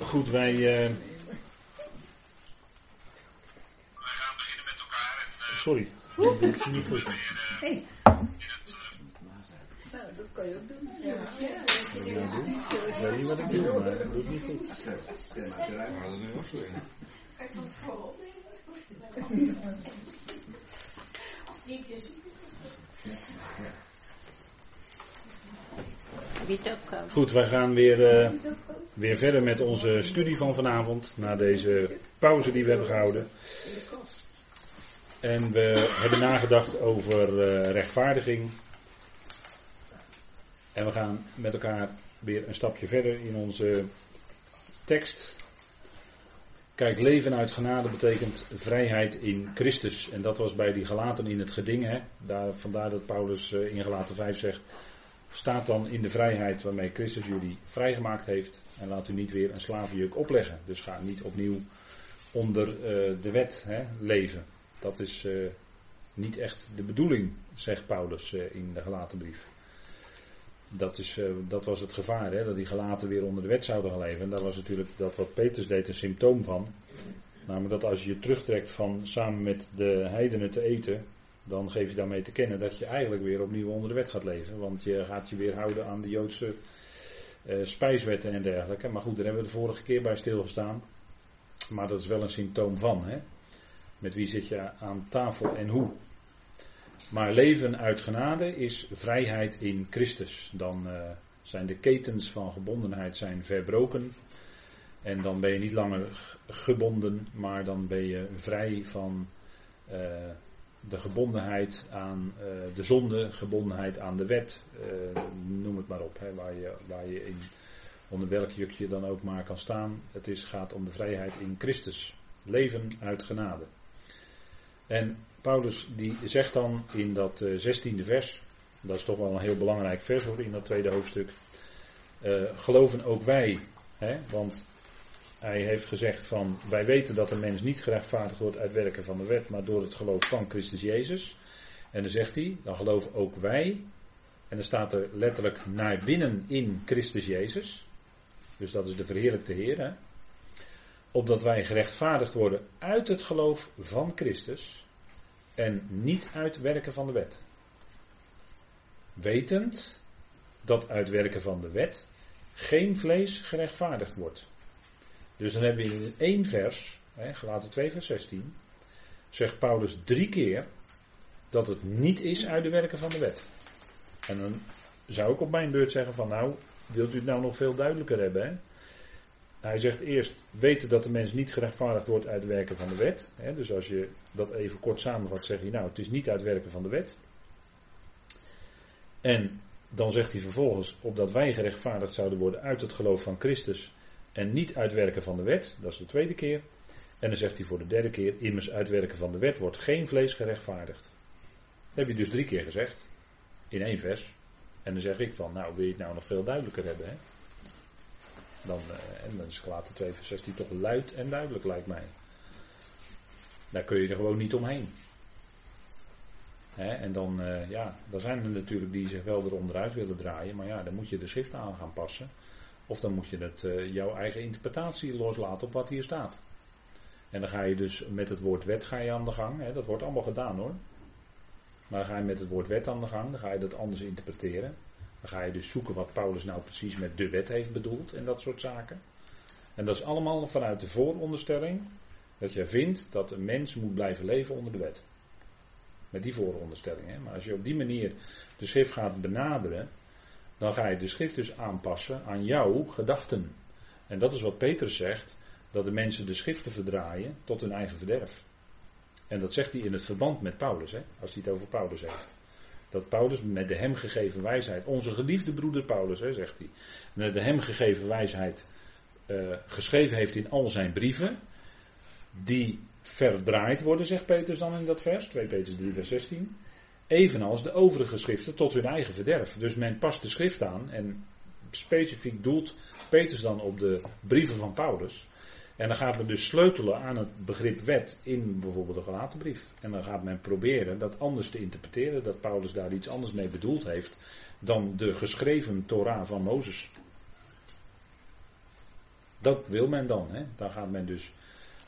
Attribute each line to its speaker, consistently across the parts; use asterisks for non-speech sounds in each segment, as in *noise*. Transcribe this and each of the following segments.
Speaker 1: Goed, wij. Uh...
Speaker 2: Wij gaan beginnen met elkaar. En, uh,
Speaker 1: Sorry, dat doet niet goed. *laughs*
Speaker 3: Hey.
Speaker 4: Nou, dat kan je ook doen.
Speaker 3: Ja.
Speaker 1: Doen? Ik weet niet wat ik doe, maar het doet niet goed.
Speaker 5: Zo.
Speaker 1: Goed, wij gaan weer, uh, weer verder met onze studie van vanavond. Na deze pauze die we hebben gehouden. En we hebben nagedacht over uh, rechtvaardiging. En we gaan met elkaar weer een stapje verder in onze tekst. Kijk, leven uit genade betekent vrijheid in Christus. En dat was bij die gelaten in het geding. Hè? Daar, vandaar dat Paulus uh, in gelaten 5 zegt. Staat dan in de vrijheid waarmee Christus jullie vrijgemaakt heeft. En laat u niet weer een slavenjuk opleggen. Dus ga niet opnieuw onder uh, de wet hè, leven. Dat is uh, niet echt de bedoeling, zegt Paulus in de gelaten brief. Dat, is, dat was het gevaar, hè, dat die gelaten weer onder de wet zouden gaan leven. En daar was natuurlijk dat wat Petrus deed een symptoom van. Namelijk dat als je je terugtrekt van samen met de heidenen te eten, dan geef je daarmee te kennen dat je eigenlijk weer opnieuw onder de wet gaat leven. Want je gaat je weer houden aan de Joodse uh, spijswetten en dergelijke. Maar goed, daar hebben we de vorige keer bij stilgestaan. Maar dat is wel een symptoom van. Hè? Met wie zit je aan tafel en hoe? Maar leven uit genade is vrijheid in Christus. Dan uh, zijn de ketens van gebondenheid zijn verbroken. En dan ben je niet langer gebonden, maar dan ben je vrij van uh, de gebondenheid aan uh, de zonde, gebondenheid aan de wet. noem het maar op, hè, waar, je, waar je in, onder welk jukje dan ook maar kan staan. Het is, gaat om de vrijheid in Christus. Leven uit genade. En Paulus die zegt dan in dat zestiende vers, dat is toch wel een heel belangrijk vers hoor in dat tweede hoofdstuk. Geloven ook wij, hè, want hij heeft gezegd van wij weten dat een mens niet gerechtvaardigd wordt uit werken van de wet, maar door het geloof van Christus Jezus. En dan zegt hij, dan geloven ook wij, en dan staat er letterlijk naar binnen in Christus Jezus. Dus dat is de verheerlijkte Heer. Hè? Opdat wij gerechtvaardigd worden uit het geloof van Christus en niet uit werken van de wet. Wetend dat uit werken van de wet geen vlees gerechtvaardigd wordt. Dus dan hebben we in één vers, hè, gelaten 2 vers 16, zegt Paulus drie keer dat het niet is uit de werken van de wet. En dan zou ik op mijn beurt zeggen van nou, wilt u het nou nog veel duidelijker hebben? Hè? Hij zegt eerst weten dat de mens niet gerechtvaardigd wordt uit werken van de wet. Hè, dus als je dat even kort samenvat, zeg je nou het is niet uit werken van de wet. En dan zegt hij vervolgens opdat wij gerechtvaardigd zouden worden uit het geloof van Christus en niet uit werken van de wet. Dat is de tweede keer. En dan zegt hij voor de derde keer immers uit werken van de wet wordt geen vlees gerechtvaardigd. Dat heb je dus drie keer gezegd in één vers. En dan zeg ik van nou wil je het nou nog veel duidelijker hebben hè? Dan, uh, en dan is Galaten 2 vers 16 toch luid en duidelijk lijkt mij. Daar kun je er gewoon niet omheen. En dan, uh, ja, dan zijn er natuurlijk die zich wel eronderuit willen draaien, maar ja, dan moet je de schrift aan gaan passen. Of dan moet je het, uh, jouw eigen interpretatie loslaten op wat hier staat. En dan ga je dus met het woord wet ga je aan de gang. Hè, dat wordt allemaal gedaan hoor. Maar dan ga je met het woord wet aan de gang, dan ga je dat anders interpreteren. Dan ga je dus zoeken wat Paulus nou precies met de wet heeft bedoeld en dat soort zaken. En dat is allemaal vanuit de vooronderstelling dat je vindt dat een mens moet blijven leven onder de wet. Met die vooronderstelling. Hè? Maar als je op die manier de schrift gaat benaderen, dan ga je de schrift dus aanpassen aan jouw gedachten. En dat is wat Petrus zegt, dat de mensen de schriften verdraaien tot hun eigen verderf. En dat zegt hij in het verband met Paulus, hè? als hij het over Paulus heeft. Dat Paulus met de hem gegeven wijsheid, onze geliefde broeder Paulus, hè, zegt hij, met de hem gegeven wijsheid uh, geschreven heeft in al zijn brieven, die verdraaid worden, zegt Petrus dan in dat vers, 2 Petrus 3 vers 16, evenals de overige schriften tot hun eigen verderf. Dus men past de schrift aan en specifiek doelt Petrus dan op de brieven van Paulus. En dan gaat men dus sleutelen aan het begrip wet in bijvoorbeeld de gelaten brief. En dan gaat men proberen dat anders te interpreteren, dat Paulus daar iets anders mee bedoeld heeft dan de geschreven Torah van Mozes. Dat wil men dan. Hè? Dan gaat men dus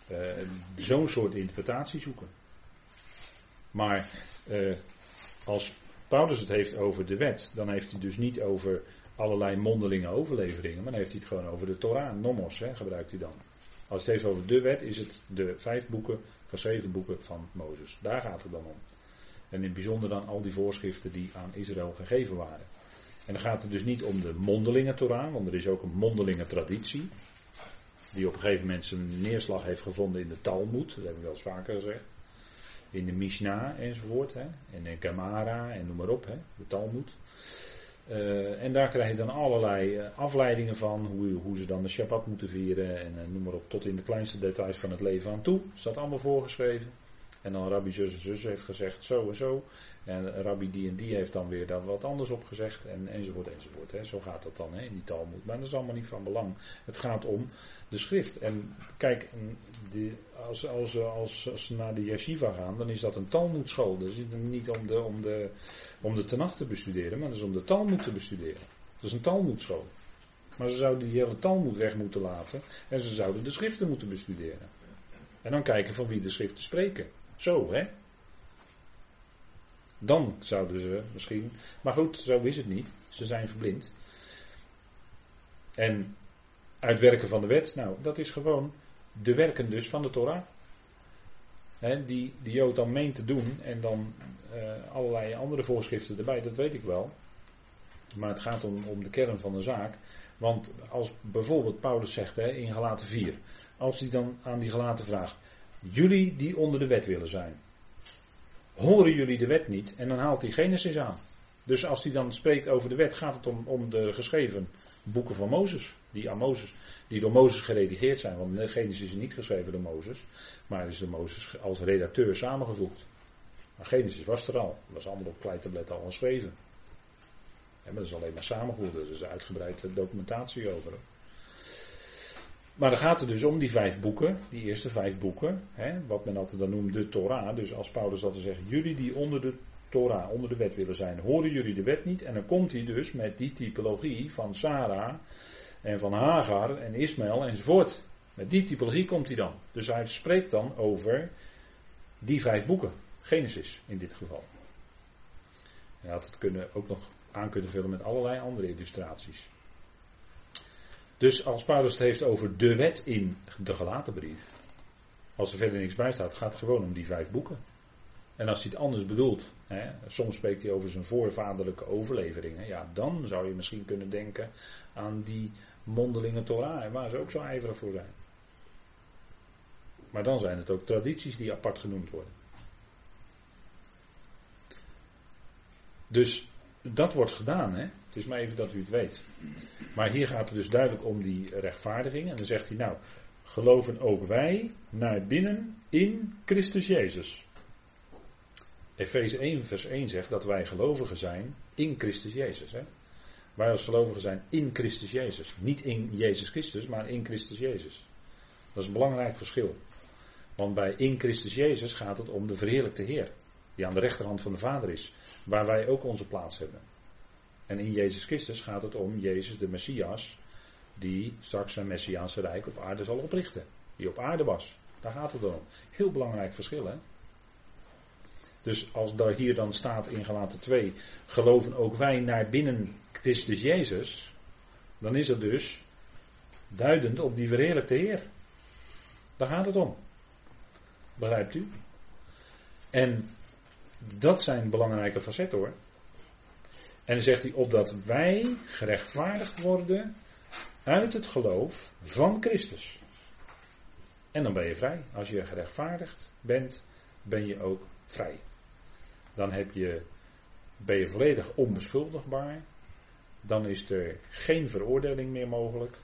Speaker 1: eh, zo'n soort interpretatie zoeken. Maar eh, als Paulus het heeft over de wet, dan heeft hij dus niet over allerlei mondelinge overleveringen, maar dan heeft hij het gewoon over de Torah, nomos, hè, gebruikt hij dan. Als het heeft over de wet, is het de vijf boeken, geschreven boeken van Mozes. Daar gaat het dan om. En in het bijzonder dan al die voorschriften die aan Israël gegeven waren. En dan gaat het dus niet om de mondelinge Torah, want er is ook een mondelinge traditie. Die op een gegeven moment zijn neerslag heeft gevonden in de Talmud, dat heb ik wel eens vaker gezegd. In de Mishnah enzovoort. Hè. En de Gemara en noem maar op, hè, de Talmud. Uh, en daar krijg je dan allerlei uh, afleidingen van, hoe, hoe, ze dan de Shabbat moeten vieren en uh, noem maar op, tot in de kleinste details van het leven aan toe. Staat allemaal voorgeschreven. En dan Rabbi zus en zus heeft gezegd zo en zo. En Rabbi die en die heeft dan weer daar wat anders op gezegd. En, enzovoort enzovoort. Hè. Zo gaat dat dan hè, in die Talmud. Maar dat is allemaal niet van belang. Het gaat om de schrift. En kijk, die, als, als, als, als ze naar de yeshiva gaan, dan is dat een Talmudschool. Dat is niet om de, om de, om de Tanach te bestuderen, maar dat is om de Talmud te bestuderen. Dat is een Talmudschool. Maar ze zouden die hele Talmud weg moeten laten. En ze zouden de schriften moeten bestuderen. En dan kijken van wie de schriften spreken. Zo, hè? Dan zouden ze misschien. Maar goed, zo is het niet. Ze zijn verblind. En uitwerken van de wet, nou, dat is gewoon de werken dus van de Torah. Die de Jood dan meent te doen en dan uh, allerlei andere voorschriften erbij, dat weet ik wel. Maar het gaat om, om de kern van de zaak. Want als bijvoorbeeld Paulus zegt hè, in Galaten 4, als hij dan aan die Galaten vraagt, jullie die onder de wet willen zijn, horen jullie de wet niet? En dan haalt hij Genesis aan. Dus als hij dan spreekt over de wet, gaat het om, om de geschreven boeken van Mozes. Die aan Mozes, die door Mozes geredigeerd zijn. Want Genesis is niet geschreven door Mozes. Maar is door Mozes als redacteur samengevoegd. Maar Genesis was er al. Dat was allemaal op kleitablet al geschreven. maar dat is alleen maar samengevoegd. Er is uitgebreide documentatie over. Maar dan gaat het dus om die vijf boeken, die eerste vijf boeken, hè, wat men altijd dan noemt de Torah. Dus als Paulus dat zegt, jullie die onder de Torah, onder de wet willen zijn, horen jullie de wet niet? En dan komt hij dus met die typologie van Sarah en van Hagar en Ismaël enzovoort. Met die typologie komt hij dan. Dus hij spreekt dan over die vijf boeken. Genesis in dit geval. Hij had het kunnen, ook nog aan kunnen vullen met allerlei andere illustraties. Dus als Paulus het heeft over de wet in de gelaten brief. Als er verder niks bij staat, gaat het gewoon om die vijf boeken. En als hij het anders bedoelt, hè, soms spreekt hij over zijn voorvaderlijke overleveringen, ja, dan zou je misschien kunnen denken aan die mondelinge Torah, waar ze ook zo ijverig voor zijn. Maar dan zijn het ook tradities die apart genoemd worden. Dus dat wordt gedaan, hè? Het is maar even dat u het weet. Maar hier gaat het dus duidelijk om die rechtvaardiging. En dan zegt hij, nou, geloven ook wij naar binnen in Christus Jezus. Efeze 1, vers 1 zegt dat wij gelovigen zijn in Christus Jezus. Hè? Wij als gelovigen zijn in Christus Jezus. Niet in Jezus Christus, maar in Christus Jezus. Dat is een belangrijk verschil. Want bij in Christus Jezus gaat het om de verheerlijkte Heer. Die aan de rechterhand van de Vader is. Waar wij ook onze plaats hebben. En in Jezus Christus gaat het om Jezus de Messias. Die straks zijn Messiaanse rijk op aarde zal oprichten. Die op aarde was. Daar gaat het om. Heel belangrijk verschil hè. Dus als daar hier dan staat in Galaten 2, geloven ook wij naar binnen Christus Jezus, dan is het dus duidend op die verheerlijkte Heer. Daar gaat het om. Begrijpt u? En dat zijn belangrijke facetten hoor. En dan zegt hij opdat wij gerechtvaardigd worden uit het geloof van Christus. En dan ben je vrij. Als je gerechtvaardigd bent, ben je ook vrij. Dan heb je, ben je volledig onbeschuldigbaar. Dan is er geen veroordeling meer mogelijk.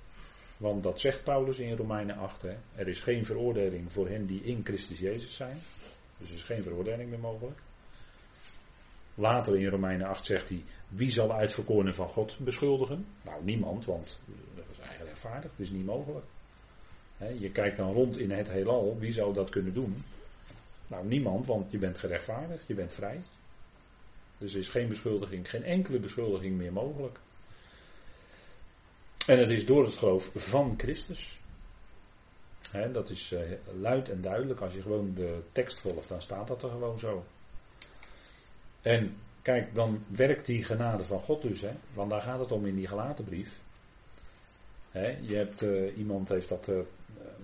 Speaker 1: Want dat zegt Paulus in Romeinen 8. Hè. Er is geen veroordeling voor hen die in Christus Jezus zijn. Dus er is geen veroordeling meer mogelijk. Later in Romeinen 8 zegt hij: Wie zal uitverkorenen van God beschuldigen? Nou, niemand, want dat is eigenlijk rechtvaardig, het is niet mogelijk. je kijkt dan rond in het heelal, wie zou dat kunnen doen? Nou, niemand, want je bent gerechtvaardigd, je bent vrij. Dus er is geen beschuldiging, geen enkele beschuldiging meer mogelijk. En het is door het geloof van Christus. Hè, dat is eh, luid en duidelijk. Als je gewoon de tekst volgt, dan staat dat er gewoon zo. En kijk, dan werkt die genade van God dus. Hè, want daar gaat het om in die gelaten brief. Je hebt, eh, iemand heeft dat eh,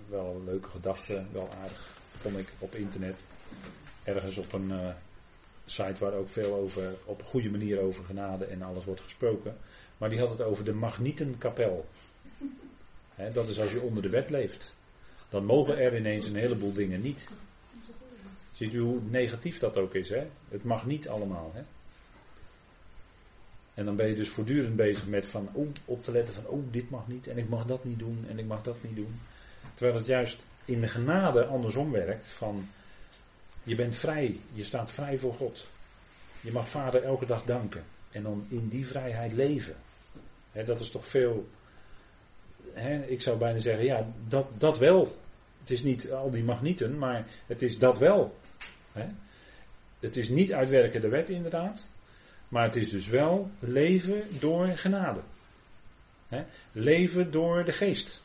Speaker 1: wel leuke gedachte, wel aardig, vond ik op internet. Ergens op een eh, site waar ook veel over, op een goede manier over genade en alles wordt gesproken. Maar die had het over de magnietenkapel. Dat is als je onder de wet leeft. Dan mogen er ineens een heleboel dingen niet. Ziet u hoe negatief dat ook is, hè? Het mag niet allemaal, hè? En dan ben je dus voortdurend bezig met van, oh, op te letten van, oh, dit mag niet en ik mag dat niet doen en ik mag dat niet doen. Terwijl het juist in de genade andersom werkt van, je bent vrij, je staat vrij voor God. Je mag Vader elke dag danken en dan in die vrijheid leven. Dat is toch veel, ik zou bijna zeggen, ja, dat, dat wel. Het is niet al die magnieten, maar het is dat wel. Hè. Het is niet uitwerken de wet inderdaad, maar het is dus wel leven door genade. Hè? Leven door de geest.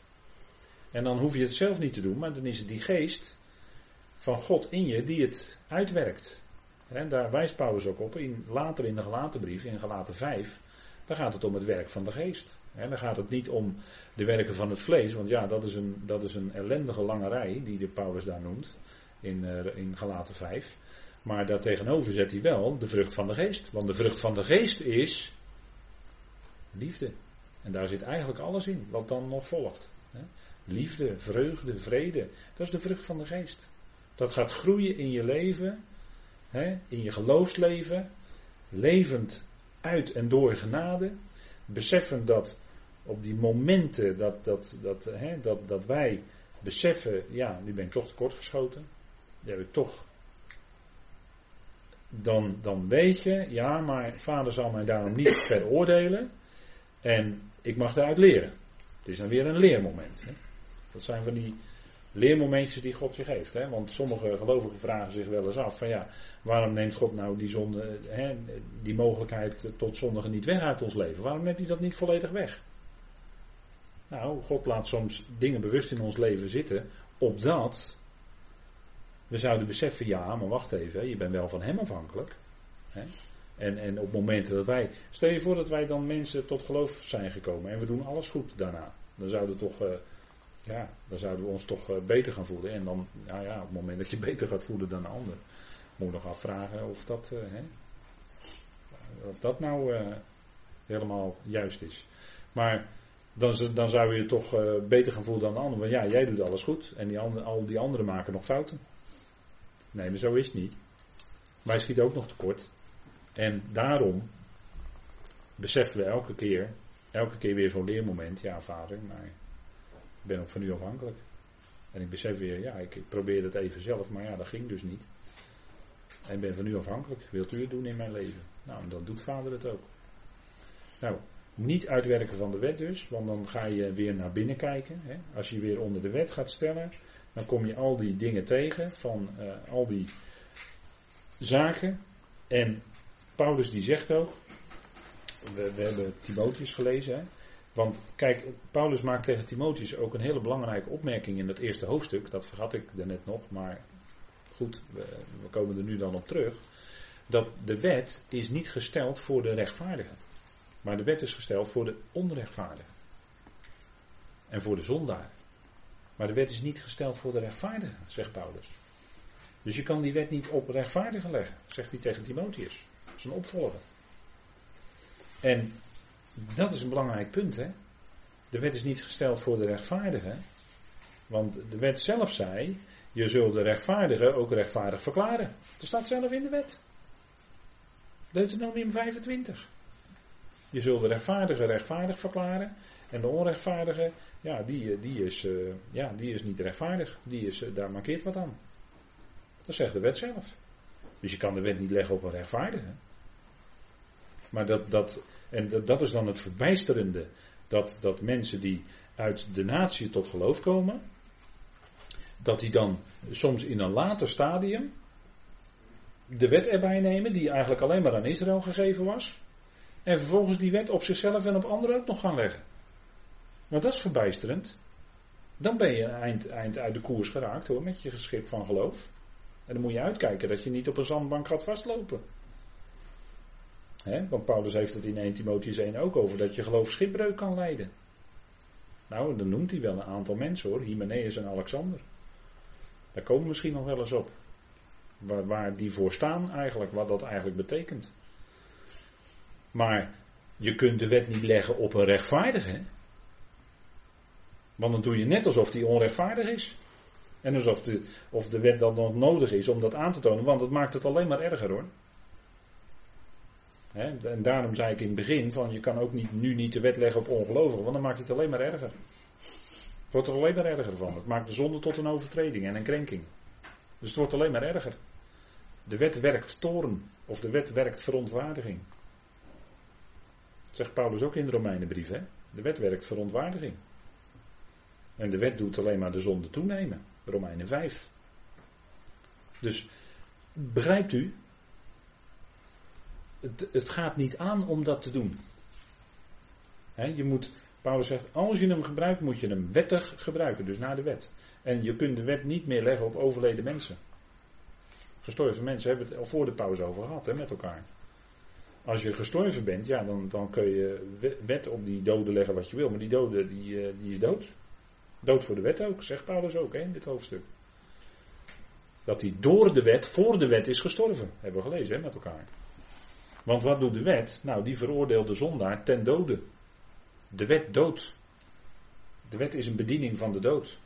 Speaker 1: En dan hoef je het zelf niet te doen, maar dan is het die geest van God in je die het uitwerkt. Daar wijst Paulus ook op, in, later in de gelaten brief, in gelaten 5, daar gaat het om het werk van de geest. Hè? Dan gaat het niet om de werken van het vlees, want ja, dat is een, dat is een ellendige lange rij die de Paulus daar noemt, in, uh, in gelaten 5. Maar daartegenover zet hij wel de vrucht van de geest. Want de vrucht van de geest is liefde. En daar zit eigenlijk alles in wat dan nog volgt. Liefde, vreugde, vrede. Dat is de vrucht van de geest. Dat gaat groeien in je leven, in je geloofsleven, levend uit en door genade. Beseffen dat op die momenten dat, dat, dat, dat, dat wij beseffen, ja, nu ben ik toch tekortgeschoten. Die toch dan, dan weet je, ja, maar vader zal mij daarom niet *coughs* veroordelen. En ik mag daaruit leren. Het is dan weer een leermoment. Hè? Dat zijn van die leermomentjes die God je geeft. Hè? Want sommige gelovigen vragen zich wel eens af: van ja, waarom neemt God nou die, zonde, hè, die mogelijkheid tot zondigen niet weg uit ons leven? Waarom neemt hij dat niet volledig weg? Nou, God laat soms dingen bewust in ons leven zitten, opdat we zouden beseffen, ja, maar wacht even, je bent wel van hem afhankelijk. En, en op momenten dat wij. Stel je voor dat wij dan mensen tot geloof zijn gekomen en we doen alles goed daarna. Dan zouden, toch, uh, ja, dan zouden we ons toch uh, beter gaan voelen. En dan, nou ja, op het moment dat je *laughs* beter gaat voelen dan een ander, moet je nog afvragen of dat, uh, hè, of dat nou helemaal juist is. Maar dan, dan zou je toch beter gaan voelen dan een ander. Want ja, jij doet alles goed en die al die anderen maken nog fouten. Nee, maar zo is het niet. Wij schieten ook nog tekort. En daarom beseffen we elke keer, elke keer weer zo'n leermoment. Ja, vader, maar ik ben ook van u afhankelijk. En ik besef weer, ja, ik, probeer het even zelf, maar ja, dat ging dus niet. En ben van u afhankelijk. Wilt u het doen in mijn leven? Nou, en dan doet vader het ook. Nou, niet uitwerken van de wet dus, want dan ga je weer naar binnen kijken. Hè. Als je weer onder de wet gaat stellen, dan kom je al die dingen tegen, van uh, al die zaken. En Paulus die zegt ook, we, we hebben Timotheus gelezen, hè? want kijk, Paulus maakt tegen Timotheus ook een hele belangrijke opmerking in dat eerste hoofdstuk, dat vergat ik net nog, maar goed, we, we komen er nu dan op terug. Dat de wet is niet gesteld voor de rechtvaardigen, maar de wet is gesteld voor de onrechtvaardigen. En voor de zondaar. Maar de wet is niet gesteld voor de rechtvaardigen, zegt Paulus. Dus je kan die wet niet op rechtvaardigen leggen, zegt hij tegen Timotheus. Een opvolger. En dat is een belangrijk punt, hè. De wet is niet gesteld voor de rechtvaardigen. Want de wet zelf zei, je zult de rechtvaardigen ook rechtvaardig verklaren. Dat staat zelf in de wet. Deuteronomium 25. Je zult de rechtvaardige rechtvaardig verklaren en de onrechtvaardige ja, die, eh, die, is, uh, ja, die is niet rechtvaardig. Die is, uh, daar markeert wat aan. Dat zegt de wet zelf. Dus je kan de wet niet leggen op een rechtvaardige. Maar dat, dat, en dat, dat is dan het verbijsterende. Dat, dat mensen die uit de natie tot geloof komen. Dat die dan soms in een later stadium de wet erbij nemen, die eigenlijk alleen maar aan Israël gegeven was. En vervolgens die wet op zichzelf en op anderen ook nog gaan leggen. Want dat is verbijsterend. Dan ben je eind, eind uit de koers geraakt hoor, met je geschip van geloof. En dan moet je uitkijken dat je niet op een zandbank gaat vastlopen. Want Paulus heeft het in 1 Timotheus 1 ook over dat je geloof schipbreuk kan leiden. Nou, dan noemt hij wel een aantal mensen hoor, Hymenaeus en Alexander. Daar komen we misschien nog wel eens op. Waar, waar die voor staan eigenlijk, wat dat eigenlijk betekent. Maar je kunt de wet niet leggen op een rechtvaardige. Want dan doe je net alsof die onrechtvaardig is. En alsof de, of de wet dan nog nodig is om dat aan te tonen, want het maakt het alleen maar erger hoor. en daarom zei ik in het begin van je kan ook niet, nu niet de wet leggen op ongelovigen, want dan maak je het alleen maar erger. Het wordt er alleen maar erger van. Het maakt de zonde tot een overtreding en een krenking. Dus het wordt alleen maar erger. De wet werkt toren, of de wet werkt verontwaardiging. Dat zegt Paulus ook in de Romeinenbrief. De wet werkt verontwaardiging. En de wet doet alleen maar de zonde toenemen. Romeinen 5. Dus begrijpt u? Het, het gaat niet aan om dat te doen. je moet, Paulus zegt, als je hem gebruikt, moet je hem wettig gebruiken, dus naar de wet. En je kunt de wet niet meer leggen op overleden mensen. Gestorven mensen hebben het al voor de pauze over gehad, hè, met elkaar. Als je gestorven bent, ja, dan, dan kun je wet op die doden leggen wat je wil, maar die dode die, eh, die is dood. Dood voor de wet ook, zegt Paulus ook hè, in dit hoofdstuk. Dat hij door de wet, voor de wet is gestorven. Hebben we gelezen hè, met elkaar. Want wat doet de wet? Nou, die veroordeelt de zondaar ten dode. De wet dood. De wet is een bediening van de dood.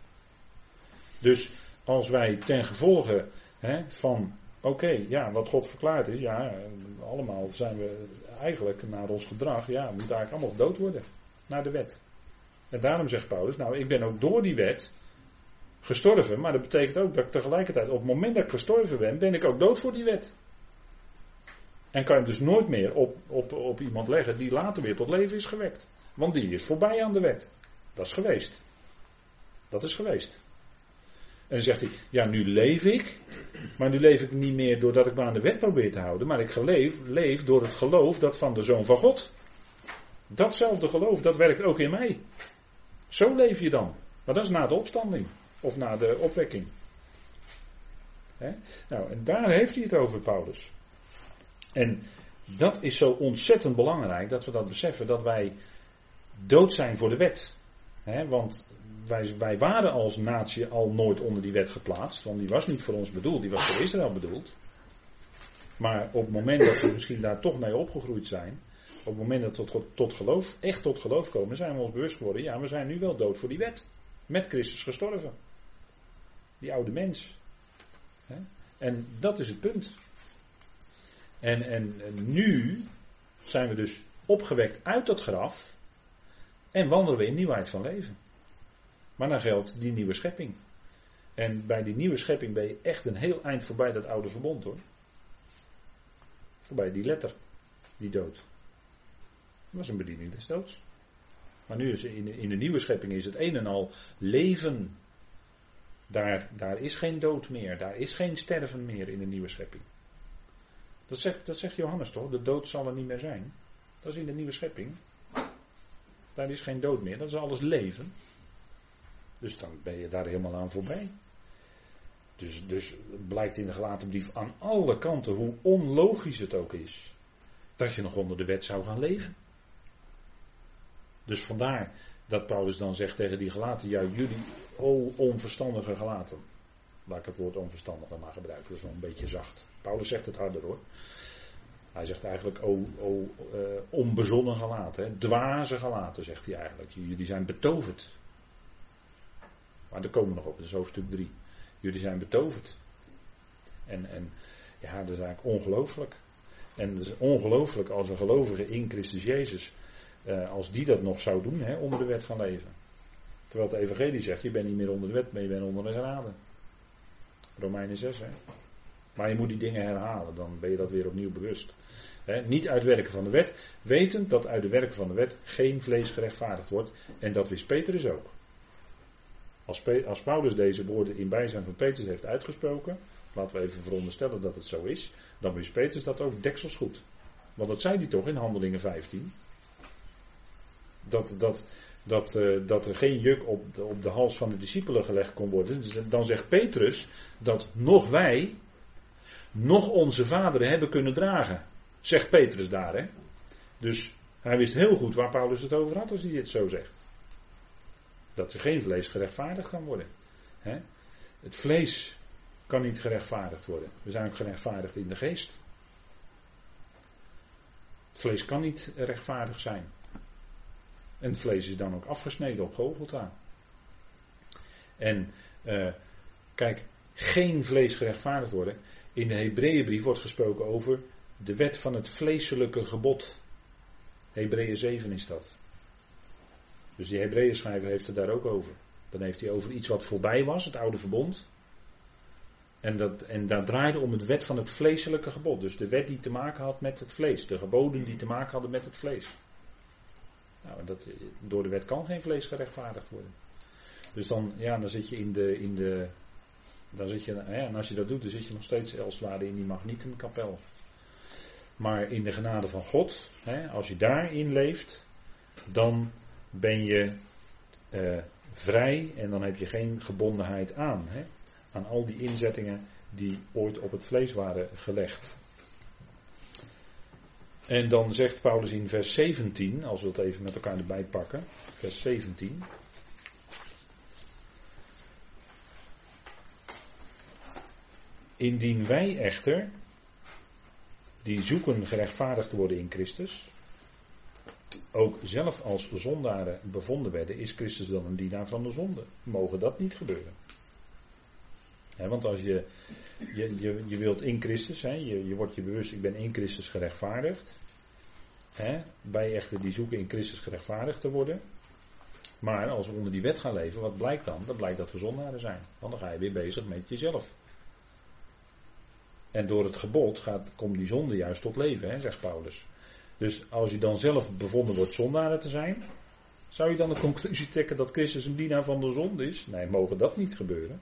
Speaker 1: Dus als wij ten gevolge hè, van, oké, ja, wat God verklaard is, ja, allemaal zijn we eigenlijk naar ons gedrag, ja, we moeten eigenlijk allemaal dood worden. Naar de wet. En daarom zegt Paulus, nou ik ben ook door die wet gestorven, maar dat betekent ook dat ik tegelijkertijd, op het moment dat ik gestorven ben, ben ik ook dood voor die wet. En kan je dus nooit meer op, op, op iemand leggen die later weer tot leven is gewekt. Want die is voorbij aan de wet. Dat is geweest. Dat is geweest. En dan zegt hij, ja nu leef ik, maar nu leef ik niet meer doordat ik me aan de wet probeer te houden, maar ik leef, leef door het geloof dat van de Zoon van God. Datzelfde geloof, dat werkt ook in mij. Zo leef je dan. Maar dat is na de opstanding. Of na de opwekking. Nou, en daar heeft hij het over, Paulus. En dat is zo ontzettend belangrijk dat we dat beseffen, dat wij dood zijn voor de wet. want wij, wij waren als natie al nooit onder die wet geplaatst, want die was niet voor ons bedoeld, die was voor Israël bedoeld. Maar op het moment dat we misschien daar toch mee opgegroeid zijn, op het moment dat we tot, tot geloof, echt tot geloof komen, zijn we ons bewust geworden, ja, we zijn nu wel dood voor die wet. Met Christus gestorven. Die oude mens. En dat is het punt. En, en, en nu zijn we dus opgewekt uit dat graf en wandelen we in nieuwheid van leven. Maar dan geldt die nieuwe schepping. En bij die nieuwe schepping ben je echt een heel eind voorbij dat oude verbond hoor. Voorbij die letter, die dood was een bediening des doods. Maar nu is in, in de nieuwe schepping is het een en al leven. Daar, daar is geen dood meer, daar is geen sterven meer in de nieuwe schepping. Dat zegt, dat zegt Johannes toch? De dood zal er niet meer zijn. Dat is in de nieuwe schepping. Daar is geen dood meer, dat is alles leven. Dus dan ben je daar helemaal aan voorbij. Dus, dus blijkt in de gelaten brief aan alle kanten hoe onlogisch het ook is. Dat je nog onder de wet zou gaan leven. Dus vandaar dat Paulus dan zegt tegen die gelaten, ja jullie, o onverstandige gelaten. Laat ik het woord onverstandig dan maar gebruiken, dat is een beetje zacht. Paulus zegt het harder hoor. Hij zegt eigenlijk, o, o uh, onbezonnen gelaten, dwaze gelaten zegt hij eigenlijk. Jullie zijn betoverd. Maar daar komen we nog op, dat is hoofdstuk 3. Jullie zijn betoverd. En, en ja, dat is eigenlijk ongelooflijk. En het is ongelooflijk als een gelovige in Christus Jezus eh, als die dat nog zou doen, hè, onder de wet gaan leven. Terwijl het evangelie zegt, je bent niet meer onder de wet, maar je bent onder de genade. Romeinen 6, hè. Maar je moet die dingen herhalen, dan ben je dat weer opnieuw bewust. niet uit werken van de wet, wetend dat uit de werken van de wet geen vlees gerechtvaardigd wordt. En dat wist Petrus ook. Als, als Paulus deze woorden in bijzijn van Petrus heeft uitgesproken, laten we even veronderstellen dat het zo is, dan wist Petrus dat ook deksels goed. Want dat zei hij toch in Handelingen 15. Dat, dat, dat, eh, dat er geen juk op de, op de hals van de discipelen gelegd kon worden. Dus dan zegt Petrus dat nog wij, nog onze vaderen hebben kunnen dragen. Zegt Petrus daar, hè? Dus hij wist heel goed waar Paulus het over had als hij dit zo zegt. Dat er geen vlees gerechtvaardigd kan worden. Hè? Het vlees kan niet gerechtvaardigd worden. We zijn gerechtvaardigd in de geest. Het vlees kan niet rechtvaardig zijn. En het vlees is dan ook afgesneden op Golgotha. En uh, kijk, geen vlees gerechtvaardigd worden. In de Hebreeënbrief wordt gesproken over de wet van het vleeselijke gebod. Hebreeën 7 is dat. Dus die Hebreeën schrijver heeft het daar ook over. Dan heeft hij over iets wat voorbij was, het oude verbond. En, dat, en daar draaide om het wet van het vleeselijke gebod. Dus de wet die te maken had met het vlees. De geboden die te maken hadden met het vlees. Nou, dat, door de wet kan geen vlees gerechtvaardigd worden. Dus dan, ja, dan zit je in de. In de dan zit je, hè, en als je dat doet, dan zit je nog steeds als in die magnietenkapel. Maar in de genade van God, hè, als je daarin leeft, dan ben je uh, vrij en dan heb je geen gebondenheid aan. Hè, aan al die inzettingen die ooit op het vlees waren gelegd. En dan zegt Paulus in vers 17, als we het even met elkaar erbij pakken, vers 17. Indien wij echter, die zoeken gerechtvaardigd te worden in Christus, ook zelf als zondaren bevonden werden, is Christus dan een dienaar van de zonde? Mogen dat niet gebeuren? Want als je, je, je, je wilt in Christus, je, je wordt je bewust, ik ben in Christus gerechtvaardigd. He, bij echter die zoeken in Christus gerechtvaardigd te worden. Maar als we onder die wet gaan leven, wat blijkt dan? Dat blijkt dat we zondaren zijn. Want dan ga je weer bezig met jezelf. En door het gebod gaat, komt die zonde juist tot leven, zegt Paulus. Dus als je dan zelf bevonden wordt zondaren te zijn, zou je dan de conclusie trekken dat Christus een dienaar van de zonde is? Nee, mogen dat niet gebeuren.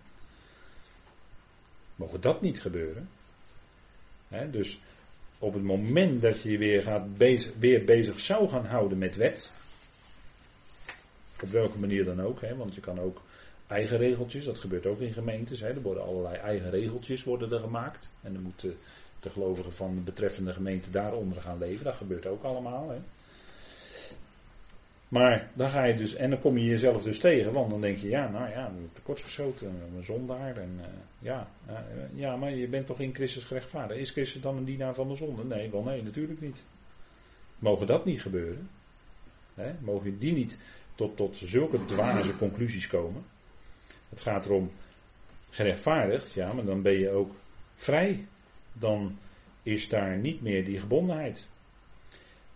Speaker 1: Mogen dat niet gebeuren? dus op het moment dat je je weer, gaat bezig, weer bezig zou gaan houden met wet, op welke manier dan ook, want je kan ook eigen regeltjes, dat gebeurt ook in gemeentes, er worden allerlei eigen regeltjes worden er gemaakt en dan moeten de gelovigen van de betreffende gemeente daaronder gaan leven, dat gebeurt ook allemaal. Maar dan ga je dus, en dan kom je jezelf dus tegen, want dan denk je, ja, nou ja, tekortgeschoten, een zondaar. En, uh, ja, uh, ja, maar je bent toch in Christus gerechtvaardigd. Is Christus dan een dienaar van de zonde? Nee, wel nee, natuurlijk niet. Mogen dat niet gebeuren? Hè? Mogen die niet tot, tot zulke dwaze conclusies komen? Het gaat erom gerechtvaardigd, ja, maar dan ben je ook vrij. Dan is daar niet meer die gebondenheid.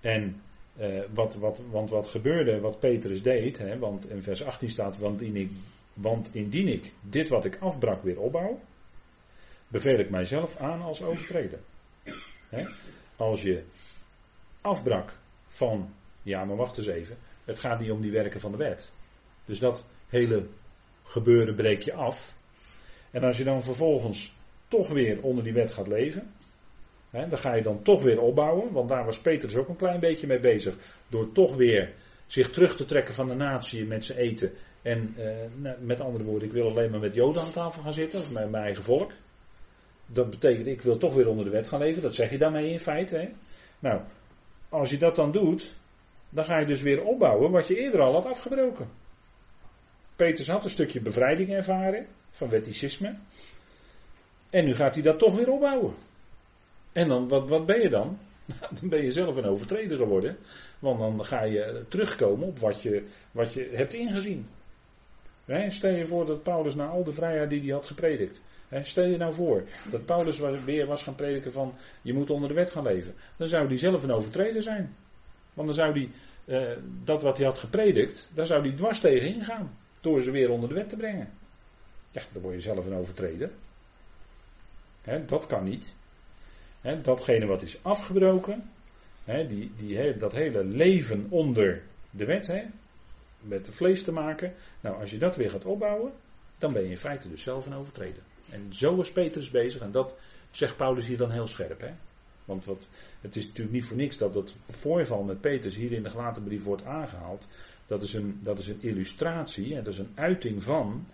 Speaker 1: En uh, wat, wat, want wat gebeurde, wat Petrus deed, hè, want in vers 18 staat, want, ik, want indien ik dit wat ik afbrak weer opbouw, beveel ik mijzelf aan als overtreder. Hè? Als je afbrak van, ja maar wacht eens even, het gaat niet om die werken van de wet. Dus dat hele gebeuren breek je af. En als je dan vervolgens toch weer onder die wet gaat leven, dan ga je dan toch weer opbouwen, want daar was Petrus ook een klein beetje mee bezig. Door toch weer zich terug te trekken van de natie met zijn eten. En eh, met andere woorden, ik wil alleen maar met Joden aan tafel gaan zitten, met mijn eigen volk. Dat betekent, ik wil toch weer onder de wet gaan leven. Dat zeg je daarmee in feite. Nou, als je dat dan doet, dan ga je dus weer opbouwen wat je eerder al had afgebroken. Petrus had een stukje bevrijding ervaren van wetticisme. En nu gaat hij dat toch weer opbouwen. En dan, wat, wat ben je dan? *laughs* dan ben je zelf een overtreder geworden. Want dan ga je terugkomen op wat je, wat je hebt ingezien. stel je voor dat Paulus na al de vrijheid die hij had gepredikt. stel je nou voor dat Paulus weer was gaan prediken van je moet onder de wet gaan leven. Dan zou hij zelf een overtreder zijn. Want dan zou hij eh, dat wat hij had gepredikt, daar zou hij dwars tegen ingaan. Door ze weer onder de wet te brengen. Ja, dan word je zelf een overtreder. dat kan niet datgene wat is afgebroken, die, die, dat hele leven onder de wet, met de vlees te maken. Nou, als je dat weer gaat opbouwen, dan ben je in feite dus zelf een overtreden. En zo is Petrus bezig, en dat zegt Paulus hier dan heel scherp. Want wat, het is natuurlijk niet voor niks dat dat voorval met Petrus hier in de gelaten brief wordt aangehaald. Dat is een, dat is een illustratie dat is een uiting van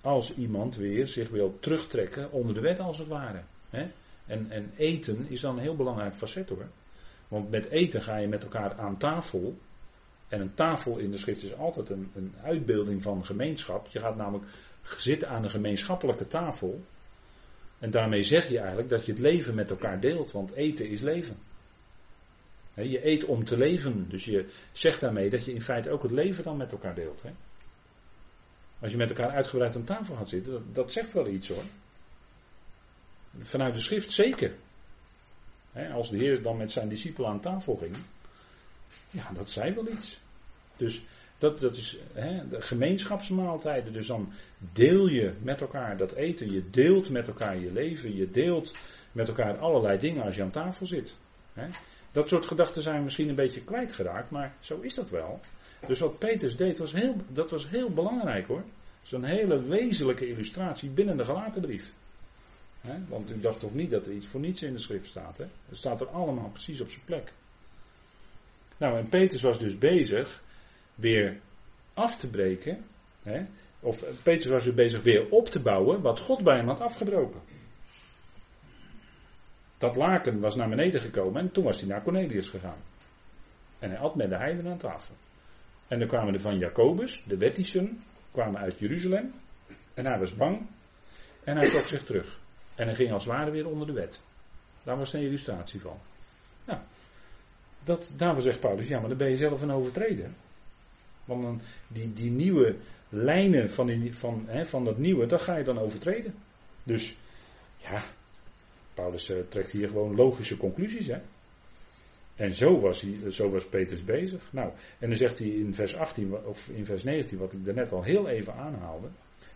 Speaker 1: als iemand weer zich wil terugtrekken onder de wet als het ware. Hè? En, en eten is dan een heel belangrijk facet hoor. Want met eten ga je met elkaar aan tafel. En een tafel in de schrift is altijd een, een uitbeelding van gemeenschap. Je gaat namelijk zitten aan een gemeenschappelijke tafel. En daarmee zeg je eigenlijk dat je het leven met elkaar deelt, want eten is leven. Je eet om te leven, dus je zegt daarmee dat je in feite ook het leven dan met elkaar deelt. Als je met elkaar uitgebreid aan tafel gaat zitten, dat, dat zegt wel iets hoor. Vanuit de schrift zeker. Als de Heer dan met zijn discipelen aan tafel ging, ja, dat zei wel iets. Dus dat, dat is de gemeenschapsmaaltijden. Dus dan deel je met elkaar dat eten. Je deelt met elkaar je leven. Je deelt met elkaar allerlei dingen als je aan tafel zit. Dat soort gedachten zijn misschien een beetje kwijtgeraakt, maar zo is dat wel. Dus wat Petrus deed, was heel, dat was heel belangrijk hoor. Zo'n hele wezenlijke illustratie binnen de gelaten brief. Want u dacht toch niet dat er iets voor niets in de schrift staat. Hè? Het staat er allemaal precies op zijn plek. Nou, en Petrus was dus bezig weer af te breken. Of Petrus was dus bezig weer op te bouwen wat God bij hem had afgebroken. Dat laken was naar beneden gekomen en toen was hij naar Cornelius gegaan. En hij at met de heiden aan tafel. En dan kwamen er van Jacobus, de wettischen, kwamen uit Jeruzalem. En hij was bang. En hij trok zich terug. En hij ging als het ware weer onder de wet. Daar was een illustratie van. Nou, dat, daarvoor zegt Paulus, ja, maar dan ben je zelf een overtreden. Want dan, die, die nieuwe lijnen van, die, van, hè, van dat nieuwe, dat ga je dan overtreden. Dus, ja, Paulus uh, trekt hier gewoon logische conclusies, hè. En zo was, hij, zo was Petrus bezig. Nou, en dan zegt hij in vers 18 of in vers 19, wat ik daarnet al heel even aanhaalde.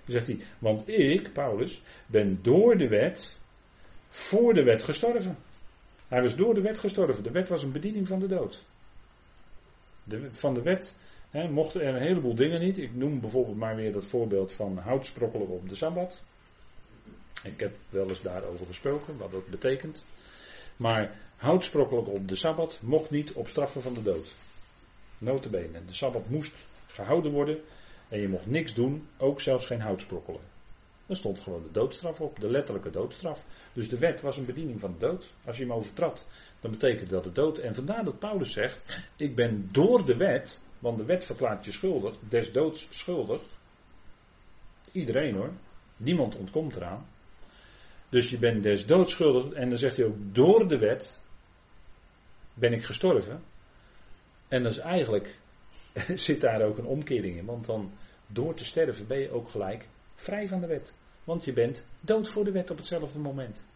Speaker 1: Dan zegt hij, want ik, Paulus, ben door de wet, voor de wet gestorven. Hij was door de wet gestorven. De wet was een bediening van de dood. De, van de wet hè, mochten er een heleboel dingen niet. Ik noem bijvoorbeeld maar weer dat voorbeeld van hout sprokkelen op de Sabbat. Ik heb wel eens daarover gesproken, wat dat betekent. Maar hout sprokkelen op de Sabbat mocht niet op straffen van de dood. Notabene. De Sabbat moest gehouden worden en je mocht niks doen, ook zelfs geen hout sprokkelen. Er stond gewoon de doodstraf op, de letterlijke doodstraf. Dus de wet was een bediening van de dood. Als je hem overtrad, dan betekent dat de dood. En vandaar dat Paulus zegt: Ik ben door de wet, want de wet verklaart je schuldig, des doods schuldig. Iedereen hoor, niemand ontkomt eraan. Dus je bent des doods schuldig, en dan zegt hij ook: Door de wet ben ik gestorven. En dat is eigenlijk, *laughs* zit daar ook een omkering in, want dan door te sterven ben je ook gelijk vrij van de wet. Want je bent dood voor de wet op hetzelfde moment.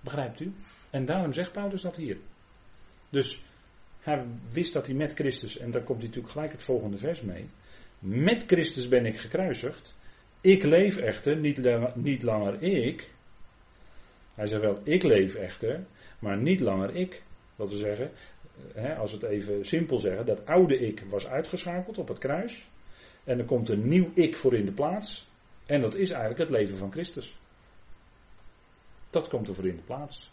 Speaker 1: Begrijpt u? En daarom zegt Paulus dat hier. Dus hij wist dat hij met Christus, en daar komt hij natuurlijk gelijk het volgende vers mee. Met Christus ben ik gekruisigd. Ik leef echter, niet, niet langer ik. Hij zei wel, ik leef echter, maar niet langer ik. Dat wil zeggen, als we het even simpel zeggen, dat oude ik was uitgeschakeld op het kruis. En er komt een nieuw ik voor in de plaats. En dat is eigenlijk het leven van Christus. Dat komt er voor in de plaats.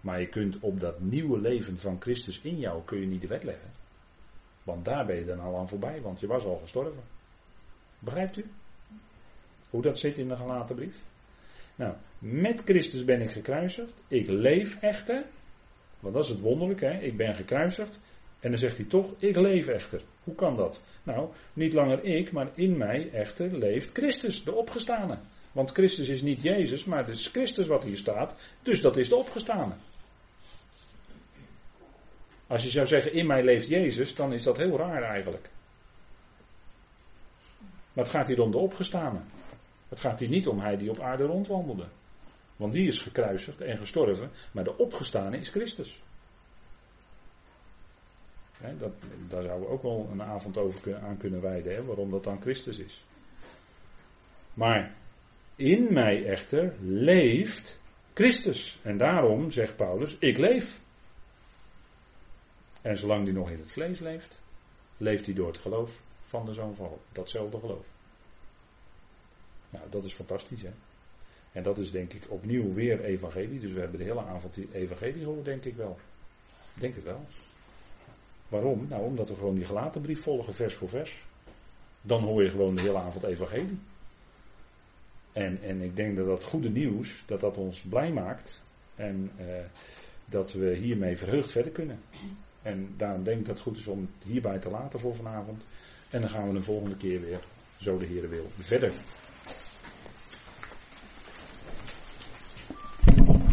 Speaker 1: Maar je kunt op dat nieuwe leven van Christus in jou kun je niet de wet leggen. Want daar ben je dan al aan voorbij, want je was al gestorven. Begrijpt u? Hoe dat zit in de gelaten brief? Nou, met Christus ben ik gekruisigd. Ik leef echter. Want dat is het wonderlijke, hè? ik ben gekruisigd. En dan zegt hij toch, ik leef echter. Hoe kan dat? Nou, niet langer ik, maar in mij echter leeft Christus, de opgestane. Want Christus is niet Jezus, maar het is Christus wat hier staat. Dus dat is de opgestane. Als je zou zeggen, in mij leeft Jezus, dan is dat heel raar eigenlijk. Maar het gaat hier om de opgestane. Het gaat hier niet om hij die op aarde rondwandelde. Want die is gekruisigd en gestorven, maar de opgestane is Christus dat, daar zouden we ook wel een avond over aan kunnen wijden, waarom dat dan Christus is. Maar in mij echter leeft Christus. En daarom zegt Paulus, ik leef. En zolang hij nog in het vlees leeft, leeft hij door het geloof van de Zoon van God. Datzelfde geloof. Nou, dat is fantastisch, hè. En dat is denk ik opnieuw weer evangelie. Dus we hebben de hele avond die evangelie gehoord, denk ik wel. Denk het wel. Waarom? Nou, omdat we gewoon die gelaten brief volgen, vers voor vers. Dan hoor je gewoon de hele avond evangelie. En, en ik denk dat dat goede nieuws, dat dat ons blij maakt. En eh, dat we hiermee verheugd verder kunnen. En daarom denk ik dat het goed is om het hierbij te laten voor vanavond. En dan gaan we de volgende keer weer, zo de Heer wil, verder.